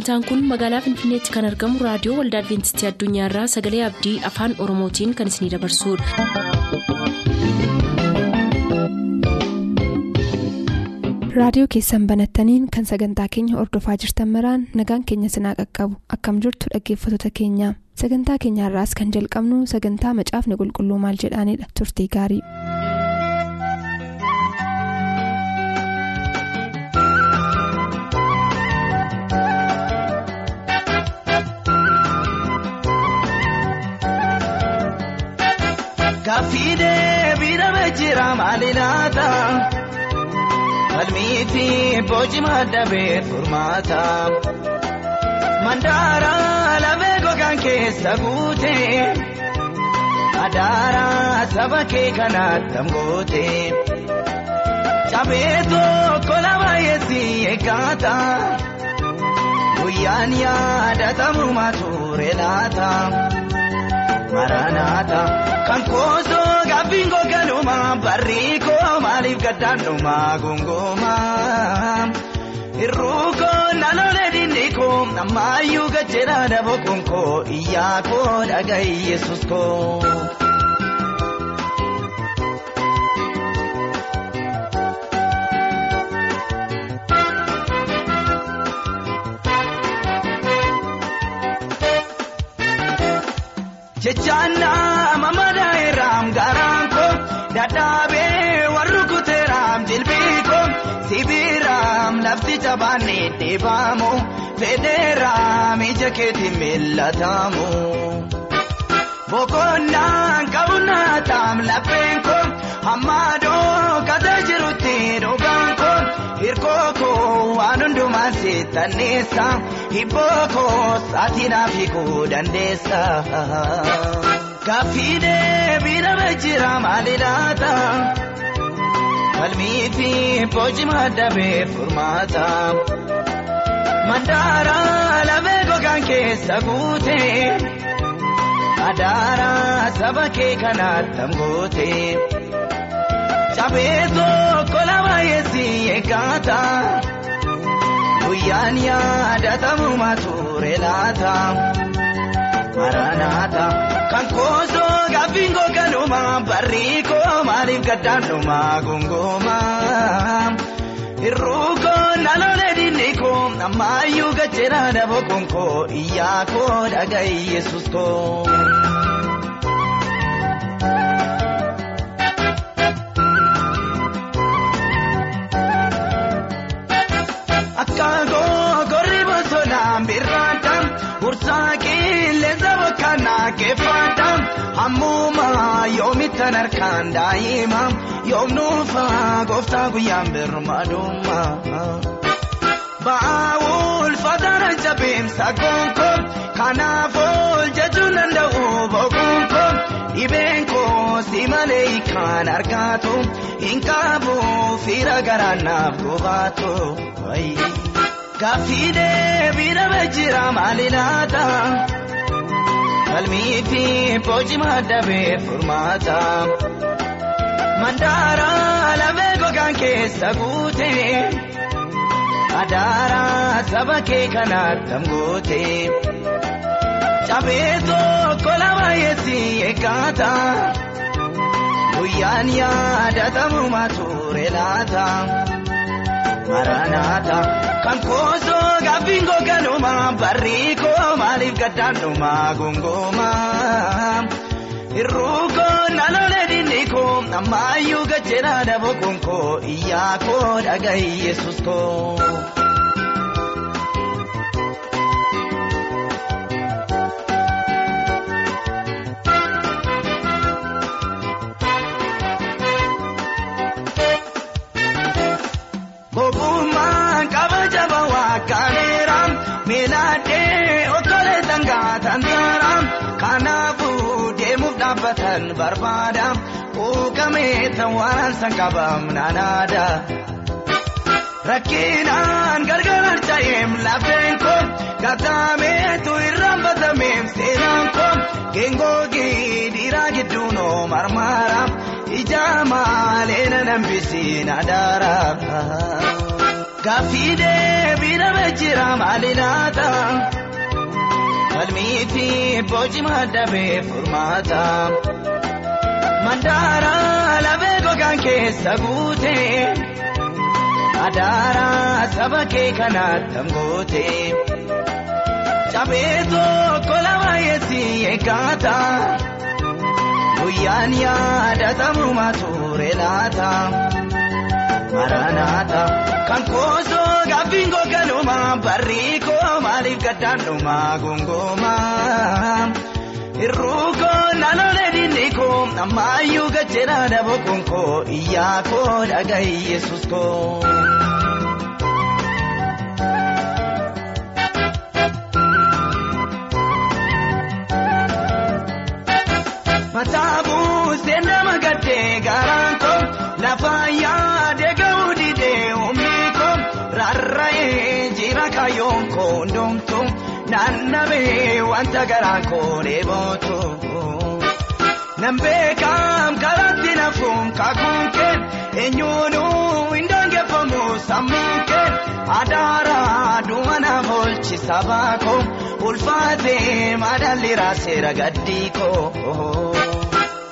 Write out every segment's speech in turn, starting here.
sagantaan kun magaalaa finfinneetti kan argamu raadiyoo waldaa adventistii addunyaarraa sagalee abdii afaan oromootiin kan isinidabarsudha. raadiyoo keessan banattaniin kan sagantaa keenya ordofaa jirtan maraan nagaan keenya sinaa qaqqabu akkam jirtu dhaggeeffattoota keenya sagantaa keenyaarraas kan jalqabnu sagantaa macaafni qulqulluu maal jedhaanidha turtii gaarii. Gaaffiidee biirame jira maali laata? Falmii fi boci maddabee furmaata. Mandaara lafee gogaan keessa guute. Adaara saba kee kanaatti amgoote. Cabee tokko lama yeessi eeggaata. Guyyaan yaadatamu mature laata. Maranaata kan koosoo gaaffiin gogaluma barriikoo maaliif gaddaanuma gongooma. Irruukoo naannolee dindiikoo ammayyuu gajjeera daboo konkoo iyyaa koo dhaga'i yesus koo. Jechaannaa mamadaa irraam garaan koo dadhaabee warri kuteeraam jilbii sibiiraam lafti jabaannee deebaamu fedheeraam ija keetiin mil'atamu. Boqonnaan qabunnataam lapheen koo hammaadoo kata jirutti dhugaan koo hirkoo koo waan hundumaan seetanneessa hibboo koo saatinaa fiiguu dandeessa. Gaaffiidee biirame jira maali laata? Falmii fi boci maddabee furmaata. Mandaara lafee gogaan keessa guute. Adaara saba kee kanaatti amgoote. Cabee tokko lama yeessi eeggaata. Guyyaan yaadatamu mature laata. Maranaata kan koosoo gaaffiin gogaluma barriikoo maaliif gaddaanuma gongooma. Irruukoo naannolee dindiikoo ammayyuu gajjeera daboo konkoo iyyaa koo dhaga'i yesus koo. Keeffata hammuma yoomittan harkaan daa'ima yoomnuufa gooftaa guyyaan birmadumma. Ba'aa ulfaataan jabeemsa gonko kanaafuu jechuun danda'u boqonko dhibeen koo si malee kan argatu hin qabu fiira garaanaaf gobaatu. Gaaffiidee biirame jira maali laata? Falmii fi boci maddabee furmaata. Mandaara lafee gogaan keessa guute. Adaara saba kee kanaatti amgoote. Cabee tokko lama yeessi eeggaata. Guyyaan yaadatamu mature laata. Maranaata kan koosoo gaaffiin gogaluma barriikoo maaliif gaddaanuma gongooma. Irruukoo naannolee dindiikoo ammayyuu gajjeera daboo konkoo iyyaa koo dhaga'i yesus koo. Barbaada quuqamee tan waan san qabam naanaada. Rakkinaan gargar harca'eem lafeen koo gataameetu irraan batameem seenaan koo geengoogi dhiiraa gidduun marmaara ija maalee na nambisiin adaara. Gaaffii deebii nama jira maali laata falmii fi boci maddabee furmaata mandaara lafee gogaan keessa guute adaara saba kee kanaatti goote cabee tokko lama yeessi eeggaata guyyaan yaadatamu mature laata. Maranaata kan koosoo gaaffiin gogaluma barriikoo maaliif gaddaanuma gongooma irruukoo naannolee dinniikoo ammayyuu gajjera dhaboo konkoo iyyaakoo dhagahi yesus koo. Mataa buusee nama gaddee garaan koo lafa yaadee ga'uu didee humni koo rarra'ee jira kaayyoon koo ndoomtu naannabee wanta garaan koo dheebootu. Nambeekaam karaatti nafuun kakuun kee eenyuunuu hindoongeeffamu sammuun kee adaara duwwana bolchi sabaa koo ulfaatee madaalli raaseera gaddii koo.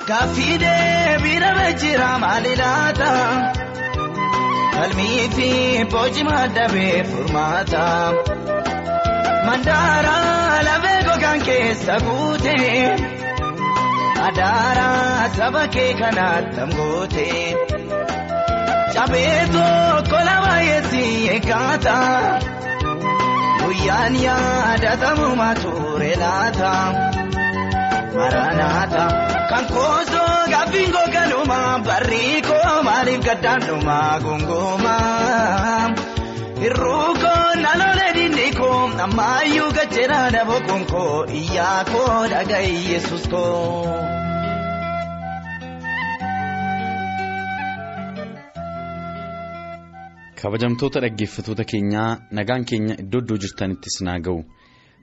Gaaffii deebiidhamee jira maali laata? Falmii fi boci maddabee furmaata. Mandaara lafee gogaan keessa guute. Adaara saba kee kanaatti goote. Cabee tokko lama yeessi eeggaata. Guyyaan yaadatamu mature laata. Maranaata kan koosoo gaaffiin gogaluma barriikoo maaliif gaddaanuma gongooma irruukoo naannolee dinniikoo ammayyuu gajjera dhaboo konkoo iyyaakoo dhagahi yesus koo. kabajamtoota dhaggeeffatoota keenyaa nagaan keenya iddoo iddoo jirtanittis naa ga'u.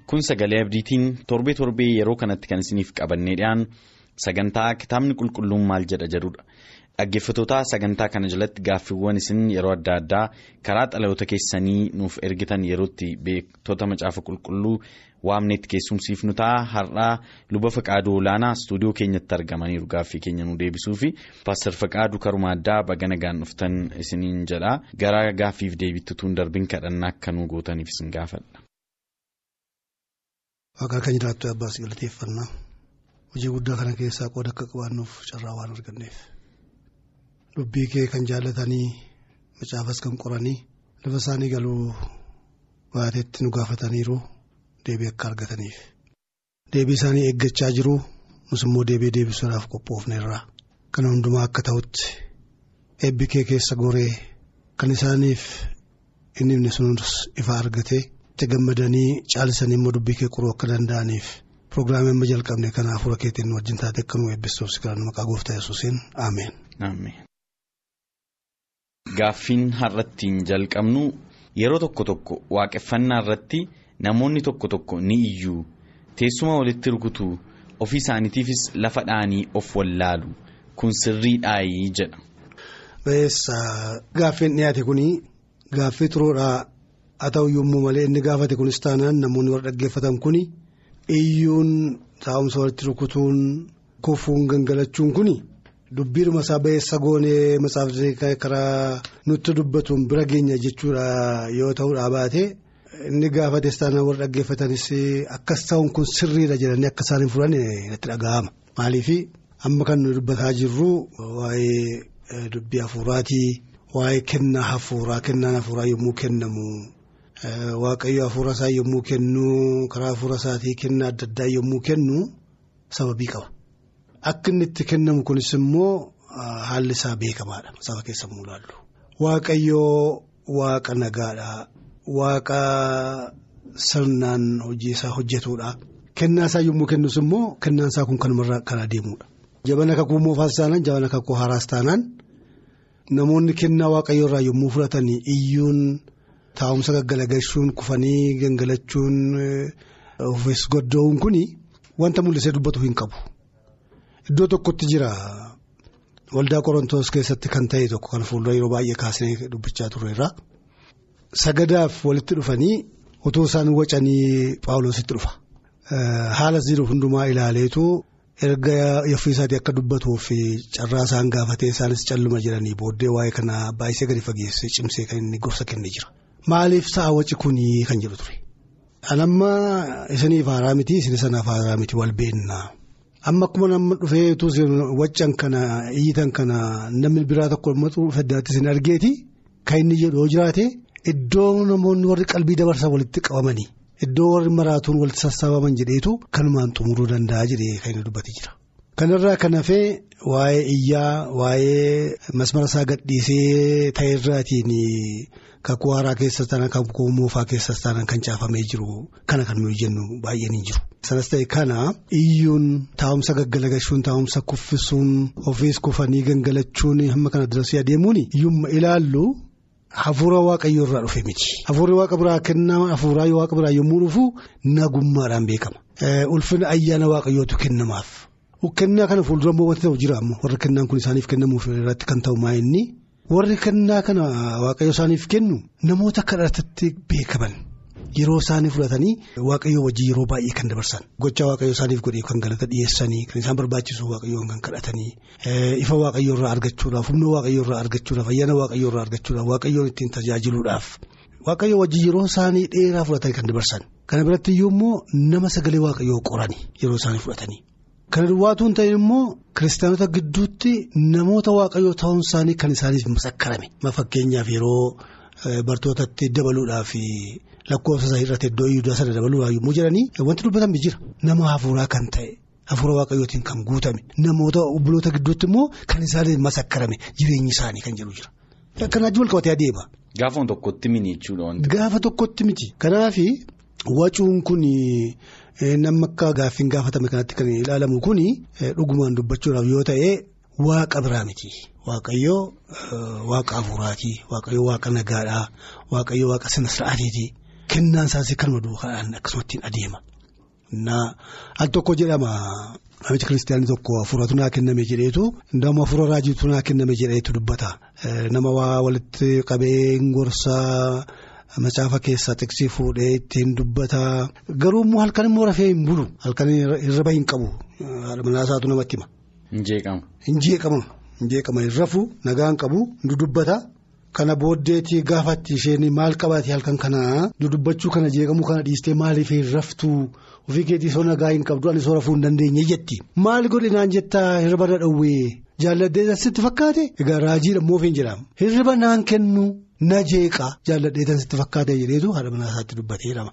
kun sagalee abdiitiin torbee torbee yeroo kanatti kan isiniif qabannee dhiyaan sagantaa kitaabni qulqulluun maal jedha jedhudha dhaggeeffatoota sagantaa kana jalatti gaaffiiwwan isin yeroo adda addaa karaa xalayoota keessanii nuuf ergitan yerootti beektota macaafa qulqulluu waamneetti keessumsiifnu ta'a. Har'aa luba faqaaduu olaanaa istuudiyoo keenyatti argamaniiru. Gaaffii keenya nu deebisuu fi paastar faqaaduu karuma addaa baga nagaan dhuftan isiniin jedha. Gara gaaffiif deebittutuun darbin kadhannaa akka nu gootaniif isin gaafadha. Waaqaa kan jiraattu abbaas galateeffannaa. Hojii guddaa kana keessaa qooda akka qabaannuuf carraa waan arganneef dubbii kee kan jaallatanii macaafas kan qoranii lafa isaanii galuu baateetti nu gaafataniiru deebii akka argataniif deebii isaanii eeggachaa jiru nus immoo deebii deebisuudhaaf qophoofneerra kana hundumaa akka ta'utti eebbi kee keessa goree kan isaaniif inni himne sunis ifa argate. itti gammadanii caalisanii immoo dubbii kee qoruu akka danda'aniif pirogiraamii amma jalqabne kana hafuura keetiin wajjin taate akka nu eebbistuuf si kadhannu maqaa gooftaa yesuusiin ameen. Gaaffiin har'attiin jalqabnu yeroo tokko tokko waaqeffannaa irratti namoonni tokko tokko ni iyyuu teessuma walitti rukutu ofii isaaniitiifis lafa dhaanii of wallaalu kun sirriidhaayii jedha. Beessa gaaffiin dhiyaate kuni gaaffii turuudhaa. haa ta'u yommuu malee inni gaafate kunis taanaan namoonni warra dhaggeeffatan kuni iyyuun taa'umsa walitti rukutuun kufuun gangalachuun kuni dubbiidhuma isaa ba'eessa goonee matsaafni karaa nutti dubbatuun bira geenya jechuudha yoo ta'uudha baate inni gaafates taanaan warra dhaggeeffatanis akkas ta'uun kun sirriidha jedhanii akka isaan hin furan natti dhaga'ama maaliif amma kan nu dubbataa jirru waa'ee dubbii hafuuraatii waa'ee kennaa hafuuraa kennaan hafuuraa yommuu kennamu. Waaqayyo hafuura isaa yommuu kennu karaa hafuura isaatii kennaa adda addaa yommuu kennu sababii qaba. Akka inni itti kennamu kunis immoo haalli isaa beekamaadha saba keessa immoo ilaallu. Waaqayyoo waaqa nagaadha. Waaqa sirnaan hojii isaa hojjetudha. Kennaa isaa yommuu kennus immoo kennaan isaa kun kanumarraa kan adeemudha. Jabana kakuu moofaas taanaan jabana kakuu haaraas taanaan namoonni kennaa waaqayyoo irraa yommuu fudhatan iyyuun. Taa'umsa gaggalagalchuun kufanii gangalachuun ofiis godda'uun kuni wanta mul'isee dubbatu hin qabu. Iddoo tokkotti jira waldaa qorontoos keessatti kan ta'e tokko kan fuuldura yeroo baay'ee kaasnee dubbachaa turreerra. Sagadaaf walitti dhufanii utuu isaan wacanii paawuloositti dhufa. Haala jiru hundumaa ilaaleetu erga ofiisaatii akka dubbatuuf carraa isaan gaafatee isaanis calluma jiranii booddee waa'ee kana baay'isee gadi fageessee cimsee kan inni gorsa kennee jira. Maaliif sa'a waci kunii kan jedhu ture. Anamma isiniif haaraa miti isin sanaaf haaraa miti wal beennaa. Amma akkuma nama dhufee waccan kana iyyitan kana namni biraa tokko dhufe addaatti isin argeeti kan inni jedhu yoo jiraate iddoo namoonni warri qalbii dabarsan walitti qabamanii iddoo warri maraatuun walitti sassaabaman jedheetu kanumaan xumuruu danda'a jedhee kan inni dubbatee jira. Kanarraa kan hafee waa'ee iyyaa waa'ee masmara isaa gadhiisee ta'erraatiin kakuu haaraa keessas taanaan kakuu moofaa keessas taanaan kan caafamee jiru kana kan nuyi jennu baay'een hin jiru. Sanas ta'e kana iyyuun taa'umsa gaggalagashuun taa'umsa kuffisuun ofiis kufanii gangalachuun hamma kana dirasii adeemuun iyyumma ilaallu hafuura waaqayyoo irraa dhufe miti. Hafuurri waaqa biraa kennama hafuuraa waaqa biraa yommuu dhufu nagummaadhaan beekama. Ulfina ayyaana waaqayyootu kennamaaf. Kennaa kana fuuldura immoo wanti ta'u jira warri kennaan kun isaaniif kennamuuf irratti kan ta'u maa inni warri kennaa kana waaqayyo isaaniif kennu namoota kadhatatti beekaman. Yeroo isaanii fudhatanii waaqayyo wajjin yeroo baay'ee kan dabarsan. Gocha waaqayyo isaaniif godhee kan galata dhiyeessanii kan isaan barbaachisu waaqayyo kan kadhatanii ifa waaqayyo irraa argachuudhaaf humna waaqayyo irraa argachuudhaaf ayyaana waaqayyo irraa argachuudhaaf waaqayyoon ittiin tajaajiluudhaaf. Waaqayyo wajjin yeroo isaanii dheeraa fudhatanii kan dabarsan. Kana biratti iyyuu immoo nama sagalee waaqayyoo qoranii yeroo isaanii fudhatanii. Kana duwwaatuun ta'e immoo kiristaanota gidduutti namoota waaqayyoo ta'uun isaanii kan isaaniif masakkarame. Fakkeenyaaf yeroo bartootatti dabaluudhaaf lakkoofsa isaa irratti iddoo iyyuu sana dabaluudhaaf yommuu jedhanii wanti dubbatame jira. Nama hafuuraa kan ta'e hafuura waaqayyootiin kan guutame namoota obboloota gidduutti immoo kan isaaniif masakkarame jireenyi isaanii kan jedhu jira. Kanaaf wal qabatee adeema. Gaafa tokkotti miti. Kanaaf wacuun kun. Namni akka gaaffiin gaafatame kanatti kan ilaalamu kun dhugumaan dubbachuudhaaf yoo ta'e waaqa biraa miti. Waaqayyoo waaqa hafuuraati. Waaqayyoo waaqa nagaadhaa. Waaqayyoo waaqa sina sir'aatiiti. Kennaan isaas kanuma duukaan akkasumatti adeema. Al tokko jedhama namichi kiristaanii tokko hafuuratu naa kenname jedheetu nama hafuura raajiitu naa kenname jedheetu dubbata. Nama waa walitti qabee gorsaa. Macaafa keessaa xiqsii fuudhee ittiin dubbata. Garuu immoo halkan immoo rafee hin bulu. Halkan hirriba hin qabu. Manaasaatu namatti hima. Injeeqama. Injeeqama injeeqama hin rafu nagaa hin qabu dudubbata. Kana booddeetii gaafatti isheen maal qabaate halkan kanaa dudubbachuu kana jeeqamuu kana dhiistee maaliif hin raftu? Ofii keetii soo nagaa hin qabdu ani soo rafuu hin dandeenye jetti. Maal godhinaan jettaa hirriba na dhowwee? Jaalladhee asitti fakkaate? Egaa raajiidha moofiin jedhama. Hirriba naan kennu. Na jeeqaa jaalladheetan sitti fakkaatee jedheetu haadha manaa isaatti dubbatee jedhama.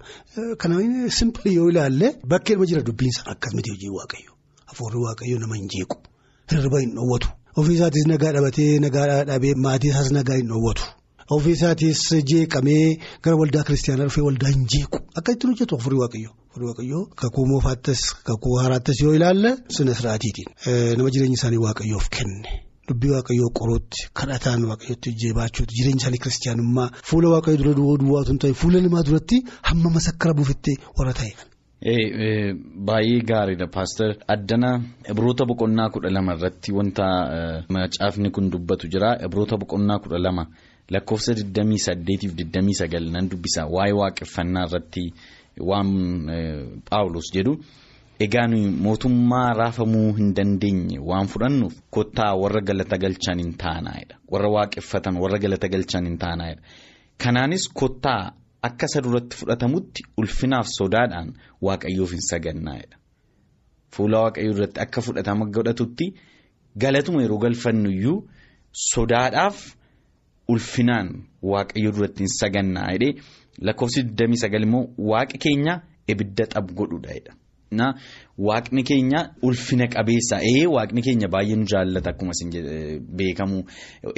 Kana simpilii yoo ilaalle bakkee nama jira dubbiinsa akkasumatti hojii waaqayyo. Hafuurri waaqayyo nama hin jeequ. Hirriba hin dhoowwatu ofiisaatis nagaa dhabatee nagaa dhabee maatii isaas nagaa hin dhoowwatu ofiisaatis jeeqamee gara waldaa kiristaanaa dhufee waldaa hin jeequ. Akka ittiin hojjetu hafuurri waaqayyo. Hafuurri waaqayyo kakuu moofaattis kakuu haaraattis yoo ilaalle sina siraatiin nama jireenya isaanii waaqayyoof kenne. Dubbii waaqayyoo qorootti kadhataan waaqayyootti jeebaachuuti jireenya isaanii kiristaanummaa fuula waaqayyoo dura duwwaatu hin ta'e fuula namaa duratti hamma masakkara buufattee warra ta'e. Baay'ee gaariidha paaster addana ibroota boqonnaa kudha lama irratti wanta macaafni kun dubbatu jira ibroota boqonnaa kudha lama lakkoofsa 28-29 nan dubbisa waa'ee waaqeffannaa irratti waan paawulos jedhu. Egaa nuyi mootummaa raafamuu hin dandeenye waan fudhannuuf kottaa warra galata galchan hin taanaa'edha. Warra waaqeffatan warra galata galchan hin taanaa'edha. Kanaanis kottaa akka isa duratti fudhatamutti ulfinaaf sodaadhaan waaqayyoof hin sagannaa'edha. Fuula waaqayyoo duratti akka fudhatama godhatutti galatuma yeroo galfannu sodaadhaaf ulfinaan waaqayyoo duratti hin sagannaa'edha. Lakkoofsi 29 immoo waaqi keenya ibidda xab godhudha. Waaqni keenya ulfina qabeessa ee waaqni keenya baay'ee nu jaallata akkuma isin beekamu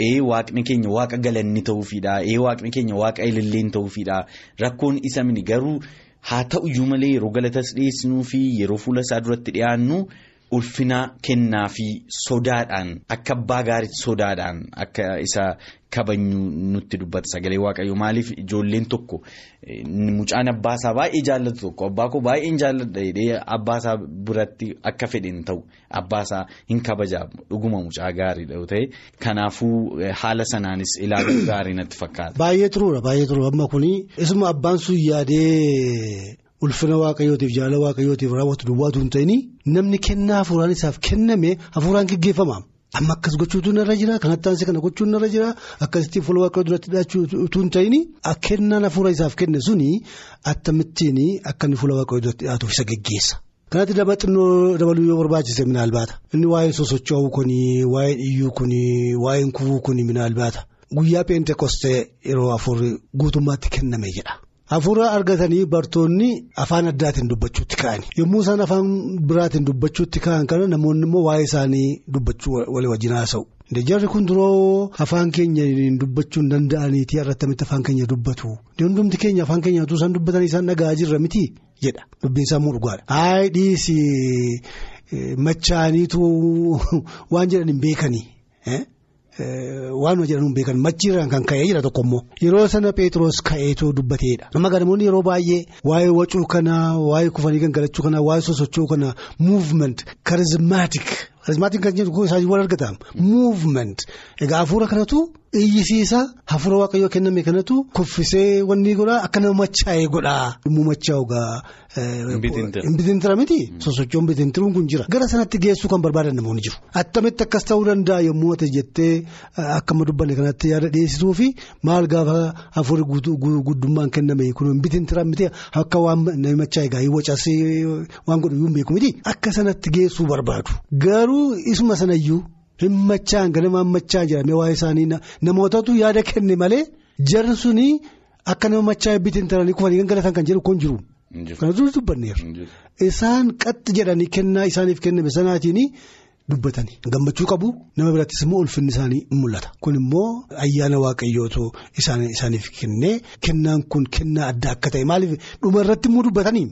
ee waaqni keenya waaqa galanni ta'uufidha ee waaqni keenya waaqa ililleen ta'uufidha rakkoon isa mini garuu haa ta'uyyuu malee yeroo galatas dhiyeessinuu fi yeroo fuula isaa duratti dhiyaannu ulfina kennaa fi sodaadhaan akka abbaa gaariitti sodaadhaan akka isa kabajnu nutti dubbata sagalee waaqayyoo maaliif ijoolleen tokko mucaan abbaasaa baay'ee jaallatu tokko abbaa koo baay'een jaalladha jedhee abbaasaa biratti akka fedhen ta'u abbaasaa hin kabajaamu dhuguma mucaa gaariidha yoo ta'e kanaafuu haala sanaanis ilaaluu gaarii natti fakkaata. Baay'ee turuudha baay'ee turuudha amma kuni isuma abbaan sun yaadee. Ulfina waaqayyootiif jaalala waaqayyootiif raawwatu duwwaatu hin ta'in namni kennaa hafuuraan isaaf kenname hafuuraan geggeeffama. Amma akkas gochuutu narra jira kanatti aansee kana gochuun narra jira akkasitti fuula waaqayyoo duratti dhiyaachuutu hin ta'in kennaan hafuura isaaf kenne suni akkamittiin akka inni fuula waaqayyoo duratti dhiyaatuuf isa geggeessa. Kanatti daba xinnoo dabaluu yoo barbaachise minaal baata inni waa'een sosocho'uu kuni waa'een iyyuu kuni waa'een kufuu kuni minaal baata guyyaa peentekostee yeroo hafuurri guutummaatti kenname jedha. Hafuura argatanii bartoonni afaan addaatiin dubbachuutti ka'ani. Yommuu isaan afaan biraatiin dubbachuutti ka'an kana namoonni immoo waa'ee isaanii dubbachuu walii wajjin haasa'u. Jarri kun duroo afaan keenya dubbachuu hin danda'aniiti irratti afaan keenya dubbatu. Hundumti keenya afaan keenya utuu isaan dubbatanii isaan dhaga'aa jirra miti jedha. Dubbiin isaa immoo dhugaadha. Hayi dhiisi machaaniitu waan jedhan hin beekanii. Waan jedhamu beekan. Machiirraan kan ka'ee jira tokko immoo. Yeroo sana Pheexroos ka'eetu dubbateedha. Nama gadamoonni yeroo baay'ee waa'ee wacuu kanaa waa'ee kufanii gangalachuu kanaa waa'ee sosocho'uu kanaa movement karizmaatik karizmaatik kan jedhu isaan wal argatamu movement. Egaa hafuura kanatu iyyisiisa hafuura waaqayyoo kenname kanatu kuffisee wanni godhaa akka nama machaa'ee godhaa. Yommuu machaa'u gaa. Inbitintira miti? Sosochoon bitintiruun kun jira. Gara sanatti geessuu kan barbaadan namoonni jiru. Attamitti akkas ta'uu danda'a yommuu ati jettee akkama dubbanne kanatti yaada dhiyeessituu fi maal gaafa hafuurri guddummaan kenname kun inbitintira miti? Akka waan nama machaa'e gaa waan godhu iyyuu beeku miti? Akka sanatti geessuu barbaadu. Garuu isuma sanayyuu hin machaa'an ganamaan machaa'an jedhamee waa'ee isaanii namootatu yaada kenne malee jarri suni akka nama machaa'e bitintiranii kufanii gangalatan kan jedhu kun jiru. Kana durii dubbanneerra. Isaan qaxxi jedhanii kennaa isaaniif kenname sanaatiin dubbatanii gammachuu qabu nama birattis immoo ulfinni isaanii mul'ata. Kun immoo ayyaana waaqayyootu isaaniif kennee kennaan kun kennaa adda akka ta'e maaliif dhuma irratti immoo dubbatanii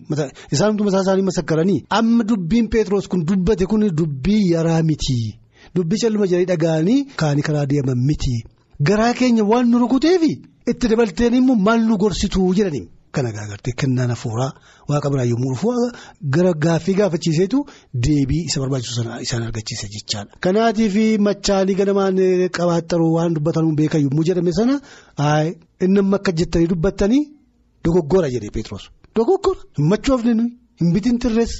isaan mataa isaanii masakkaranii amma dubbiin Pheexroos kun dubbate kun dubbii yaraa miti. Dubbii calluma jedhanii dhaga'anii kaanii karaa deeman miti. Garaa keenya waan nu rukuteefi itti dabalteen immoo maal nu gorsituu jedhanii. Kana gaagartee kennaan hafuuraa waaqa biraa yommuu dhufu gara gaaffii gaafachiiseetu deebii isa barbaachisu sana isaan argachiise jechaadha. Kanaatiif machaanii ganamaan qabaaxaruu waan dubbatan beekan yommuu jedhame sana inni amma akka jettanii dubbattanii dogoggora jedhee Pheexroos. Dogoggora hin machoofne nuyi hin bitintirres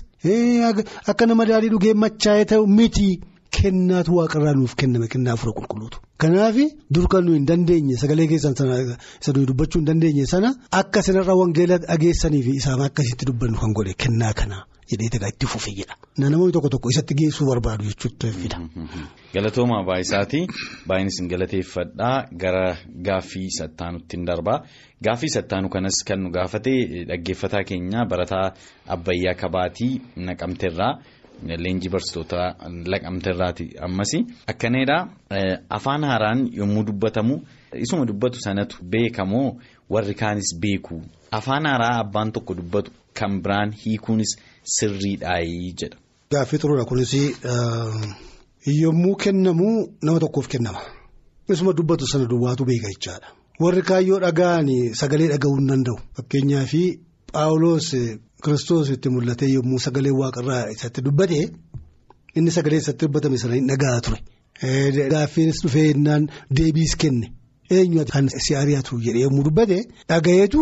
akka nama daadhii dhugee machaa'ee ta'u miti. Kennaatu waaqarraa nuuf kenname kennaa hafuura qulqulluutu. Kanaaf dur kan nuyi hin dandeenye sagalee keessan sana isa dubbachuu hin dandeenye sana akka sanarraa wangeela dhageessanii fi isaan akkasitti dubbannu kan godhe kennaa kana jedhee tagaa itti fufee jedha. Namoonni tokko tokko isatti geessuu barbaadu jechuudha fida. Galatooma baay'isaati. Baay'inis hin galateeffadhaa gara gaaffii sattaanutti hin darbaa. Gaaffii sattaanu kanas kan nu gaafate dhaggeeffataa keenya barataa Abbayyaa Kabaatii naqamteerraa. Leenjii barsiisota laqamteerraati ammas akkanedha afaan haaraan yommuu dubbatamu isuma dubbatu sanatu beekamoo warri kaanis beeku afaan haaraa abbaan tokko dubbatu kan biraan hiikuunis sirriidhaayii jedha. Gaaffii turuudha kunis yommuu kennamu nama tokkoof kennama isuma dubbatu sana duwwaatu beeka jechaadha warri kaayyoo dhaga'an sagalee dhaga'uu hin danda'u fakkeenyaaf Paawuloos. Kiristoos itti mul'ate yommuu sagalee waaqarraa isatti dubbate inni sagalee isatti dubbatame sana hin dhaga'aa ture. Gaaffiinis dhufee innaan deebiis kenne eenyu kan si ari'atu jedhee yommuu dubbate dhagayeetu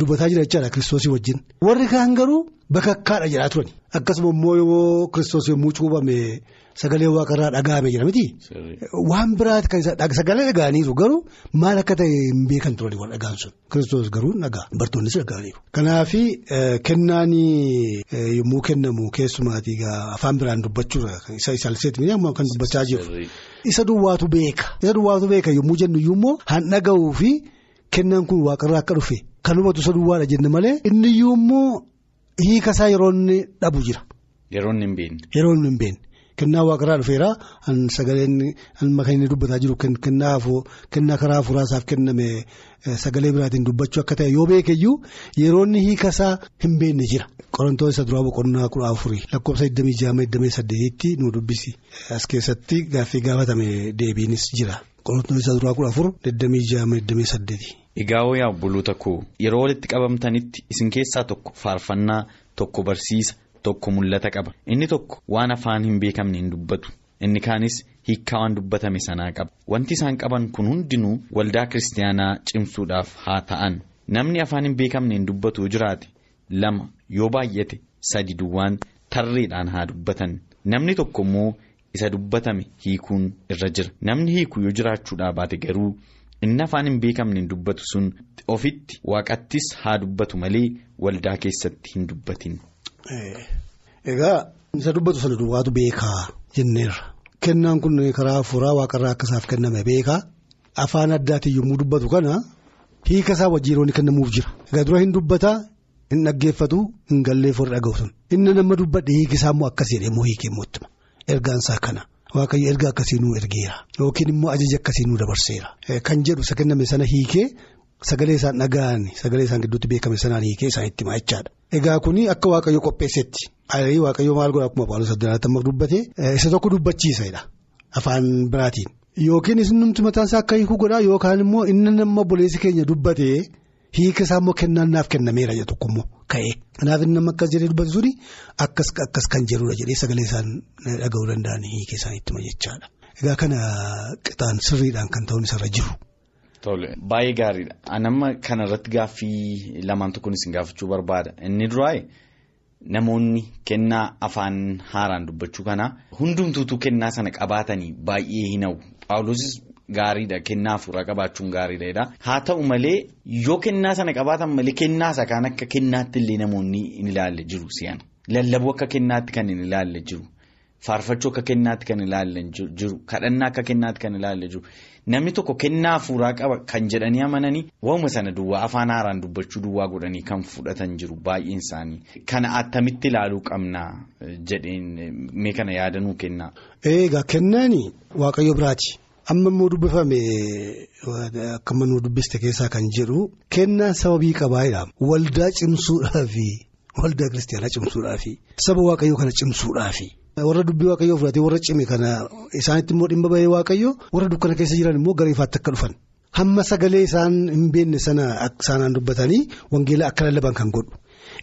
dubbataa jira jechaadha kiristoosii wajjin. Warri kaan garuu bakakkaadha jedhaa turani. Akkasuma immoo yoo kiristoos yommuu cuubame sagalee waaqarraa dhaga'ame jira miti. Waan biraati kan isa sagalee dhaga'aniiru garuu maal akka ta'e hin beekan turani wal dhagaan sun. Kiristoos garuu dhagaa bartoonnis dhaga'aniiru. Kanaaf kennaan yommuu kennamu keessumaatii afaan biraan dubbachuudha isa isaalseeti amma kan dubbachaa jiru. Isa duwwaatu beeka. Isa duwwaatu beeka yommuu jennu immoo han dhaga'uu fi kennaan kun waaqarraa akka dhufe kan hubatu isa duwwaadha jenne malee inni iyyuu immoo hiika isaa yeroo inni dhabu jira. Yeroo inni hin beekne. Kennaa waaqarraa dhufeera sagaleen kan inni dubbataa jiru kennaa karaa hafuuraasaaf kenname sagalee biraatiin dubbachuu akka ta'e yoo beekeyyuu yeroo inni hiika isaa hin beekne jira. Qorantoon isa duraa boqonnaa kudha afurii lakkoofsa 26-28tti nu dubbisi as keessatti gaaffii gaafatame deebiinis jira. Qorantoon isa duraa kudha afur 26-28. Egaa yaa obboloota koo yeroo walitti qabamtanitti isin keessaa tokko faarfannaa tokko barsiisa tokko mul'ata qaba. Inni tokko waan afaan hin beekamne hin dubbatu. Inni kaanis hiikkaa waan dubbatame sanaa qaba. Wanti isaan qaban kun hundinuu waldaa kiristaanaa cimsuudhaaf haa ta'an. Namni afaan hin beekamne hin dubbatu jiraate lama yoo baay'ate sadi duwwaan tarreedhaan haa dubbatan. Namni tokko immoo isa dubbatame hiikuun irra jira. Namni hiiku yoo jiraachuudhaa baate garuu. inni afaan hin beekamne hin dubbatu sun ofitti waaqattis haa dubbatu malee waldaa keessatti hin dubbatin. Egaa isa dubbatu sana duwwaatu beekaa jenneerra. Kennaan kun karaa hafuuraa waaqarraa akkasaaf kenname beekaa afaan addaatiin yommuu dubbatu kana hiika isaa wajjin yeroo inni kennamuuf jira. Egaa dura hin dubbataa hin dhaggeeffatu hin galleef warra dhaga'u sun inni nama dubbadhe hiiki isaa immoo akkas jedhee immoo hiikee mootummaa ergaan isaa kana. Waaqayyo erga akkasii nuu ergeera yookiin immoo ajaja akkasii nuu dabarseera kan jedhu isa kenname sana hiikee sagalee isaan dhaga'an sagalee isaan gidduutti beekame sanaan hiikee isaan itti maachaadha. Egaa kuni akka waaqayyo qopheessetti waaqayyo maal godha akkuma Phaawulos Addunyaatti dubbate isa tokko dubbachiisedha afaan biraatiin yookiin isin numti mataan isaa akka hiikuu godhaa yookaan immoo inni nama obboleessi keenya dubbatee hiika isaa immoo kennaan naaf kennameera jedhu tokko immoo ka'ee. Kanaaf inni nama akkas jedhee dubbatu suni akkas akkas kan jedhudha jedhee sagalee isaan dhaga'uu danda'an hiika isaan ittuma jechaadha. Egaa kana qixaan sirriidhaan kan ta'uun isarra jiru. Baay'ee gaariidha. Anamma kanarratti gaaffii lamaan tokkoon isin gaafachuu barbaada. Inni duraa'e namoonni kennaa afaan haaraan dubbachuu kana hundumtuutu kennaa sana qabaatanii baay'ee hin hawwu. Paawulosis gaariidha kennaa hafuuraa qabaachuun gaariidha. Haa ta'u malee yoo kennaa sana qabaatan malee kennaa isa kaan akka kennaatti illee namoonni hin ilaalle jiru si'an. Lallabuu akka kennaatti kan hin ilaalle jiru. Faarfachuu akka kennaatti kan ilaalle jiru. Kadhannaa akka kennaatti kan ilaalle jiru. Namni tokko kennaa hafuuraa qaba kan jedhanii amananii waanuma sana duwwaa afaan haaraan dubbachuu duwwaa godhanii kan fudhatan jiru baay'een isaanii. Kana attamitti ilaaluu qabna jedheen mee kana yaadanuu kennaa. Egaa kennaani waaqayyo biraati. Amma immoo dubbifame akka manuu dubbiste keessaa kan jedhu kennaan sababii qabaayidha. Waldaa cimsuudhaafi waldaa kiristaanaa cimsuudhaafi saba waaqayyoo kana cimsuudhaafi. Warra dubbii waaqayyoo fudhatee warra cime kana isaanitti immoo dhimma bahee waaqayyoo warra dukkana keessa jiran immoo gara ifaatti akka dhufan. Hamma sagalee isaan hin beekne sana isaanaan dubbatanii wangeela akka lallaban kan godhu.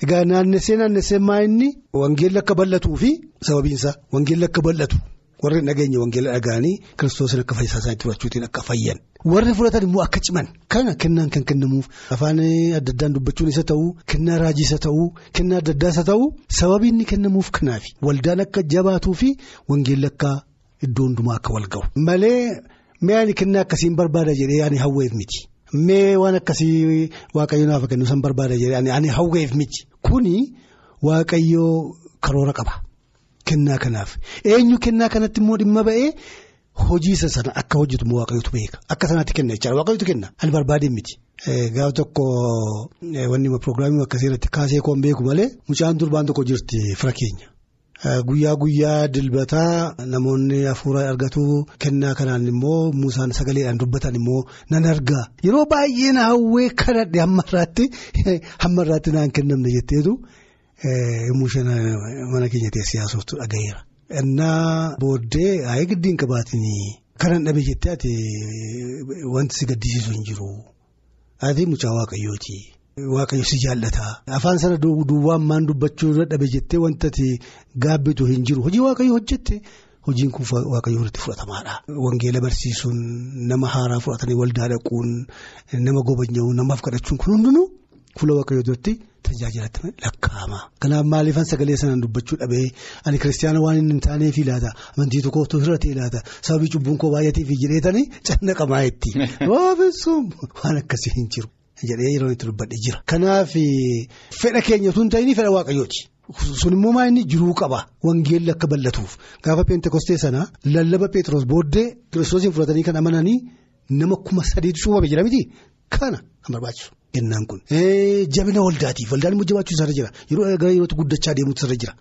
Egaa naannessee naannessee maa inni wangeelli akka bal'atuu fi sababiinsaa wangeelli akka bal'atu. Warri dhageenya wangeela dhaga'anii kiristoosni akka fayyisaa isaaniitti fudhachuutiin akka fayyan warri fudhatan immoo akka ciman kana kennaan kan kennamuuf afaan adda addaan dubbachuun isa ta'uu kennaa raajii isa ta'uu kennaa adda addaa isa ta'uu sababii inni kennamuuf kanaafi waldaan akka jabaatuu fi wangeelli akka iddoo hundumaa akka wal ga'u. malee mee ani kennaa akkasiin barbaada jedhee ani hawweef miti mee waan akkasii waaqayyo naaf kennu san barbaada jedhee ani hawweef miti kuni waaqayyoo karoora qaba. Kennaa kanaaf eenyu kennaa kanatti immoo dhimma ba'ee hojii isa sana akka hojjetu immoo waaqayyotu beeka akka sanaatti kenna jechaadha waaqayyotu kenna ani barbaadeen miti. Gaafa tokko wanni pirogiraamii akkasii irratti kaasee koon beeku malee mucaan durbaan tokko jirti fira keenya. Guyyaa guyyaa dilbataa namoonni hafuura argatu kennaa kanaan immoo muusaan sagaleedhaan dubbatan immoo nan argaa yeroo baay'ee na hawwee irraatti hamma irraatti naan kennamne jetteetu. Yommuu isheen mana keenya teessee haasoftu dhagaheera. Innaa booddee ayee giddiin qabaatinii kanan dhabe jettee ati wanti si gaddisiisu hin jiru. Ati mucaa waaqayyooti. Waaqayyo si jaallata. Afaan sana duwwaan maan dubbachuu dhabe jettee wanti ati gaabbitu hin jiru. Hojii waaqayyo hojjette hojiin kun waaqayyo irratti fudhatamaadha. Wangeela barsiisuun nama haaraa fudhatanii waldaa dhaquun nama gobanya'uun namaaf kadhachuun kun hundinuu fuula waaqayyo duratti. Tajaajilatti lakkaa'ama. Kanaaf maaliifan sagalee sanaan dubbachuu dhabee ani kiristaana waan hin taaneef ilaata amantii tokkootu irratti ilaata sababii cubbuun koo baay'ateef jedheetanii cannaqamaa itti. Oofisuun waan akkasii hin jiru jedhee yeroo itti dubbadhe jira. Kanaaf fedha keenya hin ta'iin fedha waaqayyooti. Sun immoo maa inni jiruu qaba wangeelli akka bal'atuuf gaafa peentekostee sana lallaba Pheexroos booddee kiristoosiin fudhatanii kan amananii nama kuma sadiitu cuubame jira miti kana kan barbaachisu. Kennaan kun. Jabina waldaatiif waldaan immoo jabaachuu isarra jira yeroo gara yerootti guddachaa adeemuutu isarra jira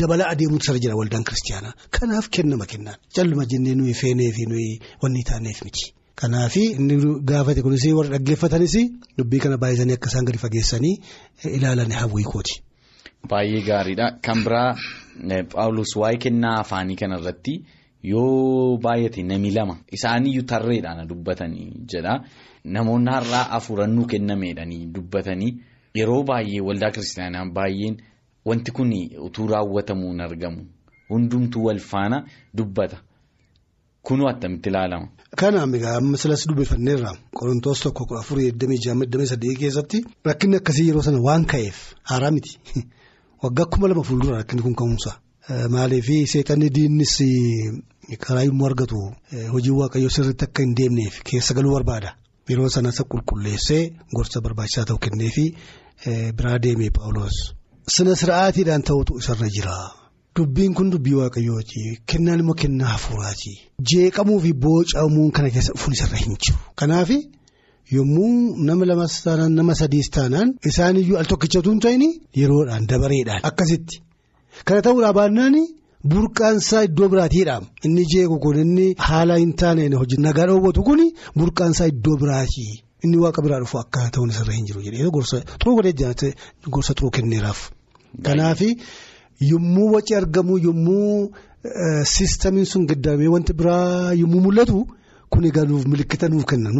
dabalaa adeemuutu isarra jira waldaan kiristaanaa kanaaf kennama kennaan calluma jennee nuyi feenee fi nuyi wanni taaneef miti. Kanaaf inni gaafate kunis warra dhaggeeffatanis dubbii kana baay'isanii akka isaan gadi fageessanii ilaalan hawwiikooti. Baay'ee gaariidha. Kan biraa Paawulos waa'ee kennaa afaanii kanarratti yoo baay'ate nami lama isaaniyyuu tarreedhaan dubbatanii jedha. Namoonni har'aa afuurannuu kennameedhanii dubbatanii yeroo baay'ee waldaa kiristaanaa baay'een wanti kun utuu raawwatamuu hin argamu. Hundumtuu wal faana dubbata. Kunoo attamitti ilaalama. Kanaaf egaa amma silas dubbifanneerra qorontoos tokko kudha afurii eddamii jaamma eddamii saddeet keessatti rakkinni akkasii yeroo sana waan ka'eef haaraa miti waggaa kuma lama fuuldura rakkinni kun ka'umsa. Maaliif seexanni diinnis karaa yommuu argatu hojii waaqayyoo sirriitti akka hin deemneef keessa galuu barbaada. Yeroo sana isa qulqulleessee gorsa barbaachisaa ta'u kenneefi biraa deemee Paawuloos. Sina sira'aatiidhaan ta'utu isarra jira. Dubbiin kun dubbii waaqayyooti. Kennaan immoo kennaa hafuuraati. Jeeqamuu fi boocamuun kana keessa dhufuun isarra hin jiru. Kanaaf yommuu nama lamas taanaan nama sadiis taanaan isaaniyyuu al tokkichatu hin ta'in yeroodhaan dabareedhaan akkasitti. Kana ta'uudhaa baannaan burqaansaa iddoo biraatiidha. Inni jeequ kun inni haala hin taaneen hojii nagaa dhoowwatu kun burqaansaa iddoo biraati. Inni waaqa biraa dhufu akka ta'uun isarra hin jiru jedhee gorsa xuruu godhee jiraate gorsa xuruu kenneeraaf. Kanaaf yommuu waci argamu yommuu siistamiin sun gaddaamee wanti biraa yommuu mul'atu kun egaa nuuf milikkita nuuf kenna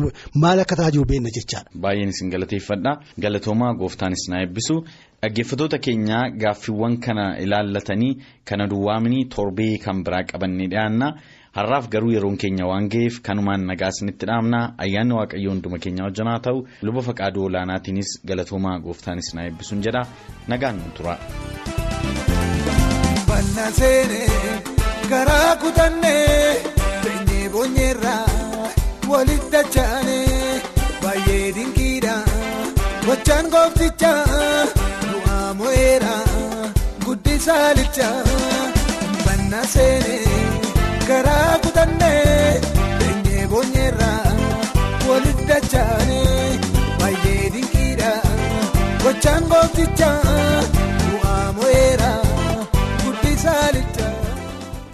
maal akka ta'aa jiru beekna jechaadha. Baay'een isin galateeffadha. Galatoomaa gooftaanis na eebbisu. Dhaggeeffattoota keenyaa gaaffiiwwan kana ilaallatanii kana duwwaamanii torbee kan biraa qabannee dhiyaanna. Har'aaf garuu yeroon keenya waan ga'eef kanumaan nagaa isinitti dhaamna. Ayyaanni Waaqayyoo hunduma keenya wajjin haa ta'u luba faqaaduu olaanaatiinis galatoomaa gooftaanis na eebbisuun jedha. Nagaan nu tura. Banna seenee garaa kutannee beenyee boonyeerraa walitti dachaanee baay'ee dinqiidha gochaan gooftichaa du'aa mo'eera guddisaa licha banna seenee garaa kutannee beenyee boonyeerraa walitti dachaanee baay'ee dinqiidha gochaan gooftichaa du'aa mo'eera.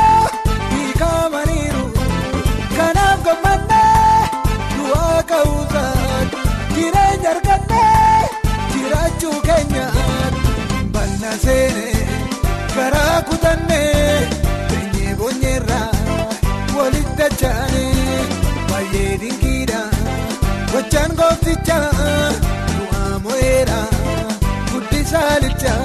hiikamaniiru banna seenee garaa kutannee beenyee boonyeerraa walitti dachaanee baay'ee dinqiidha gochaan gooftichaa du'aa mo'eera guddisaa licha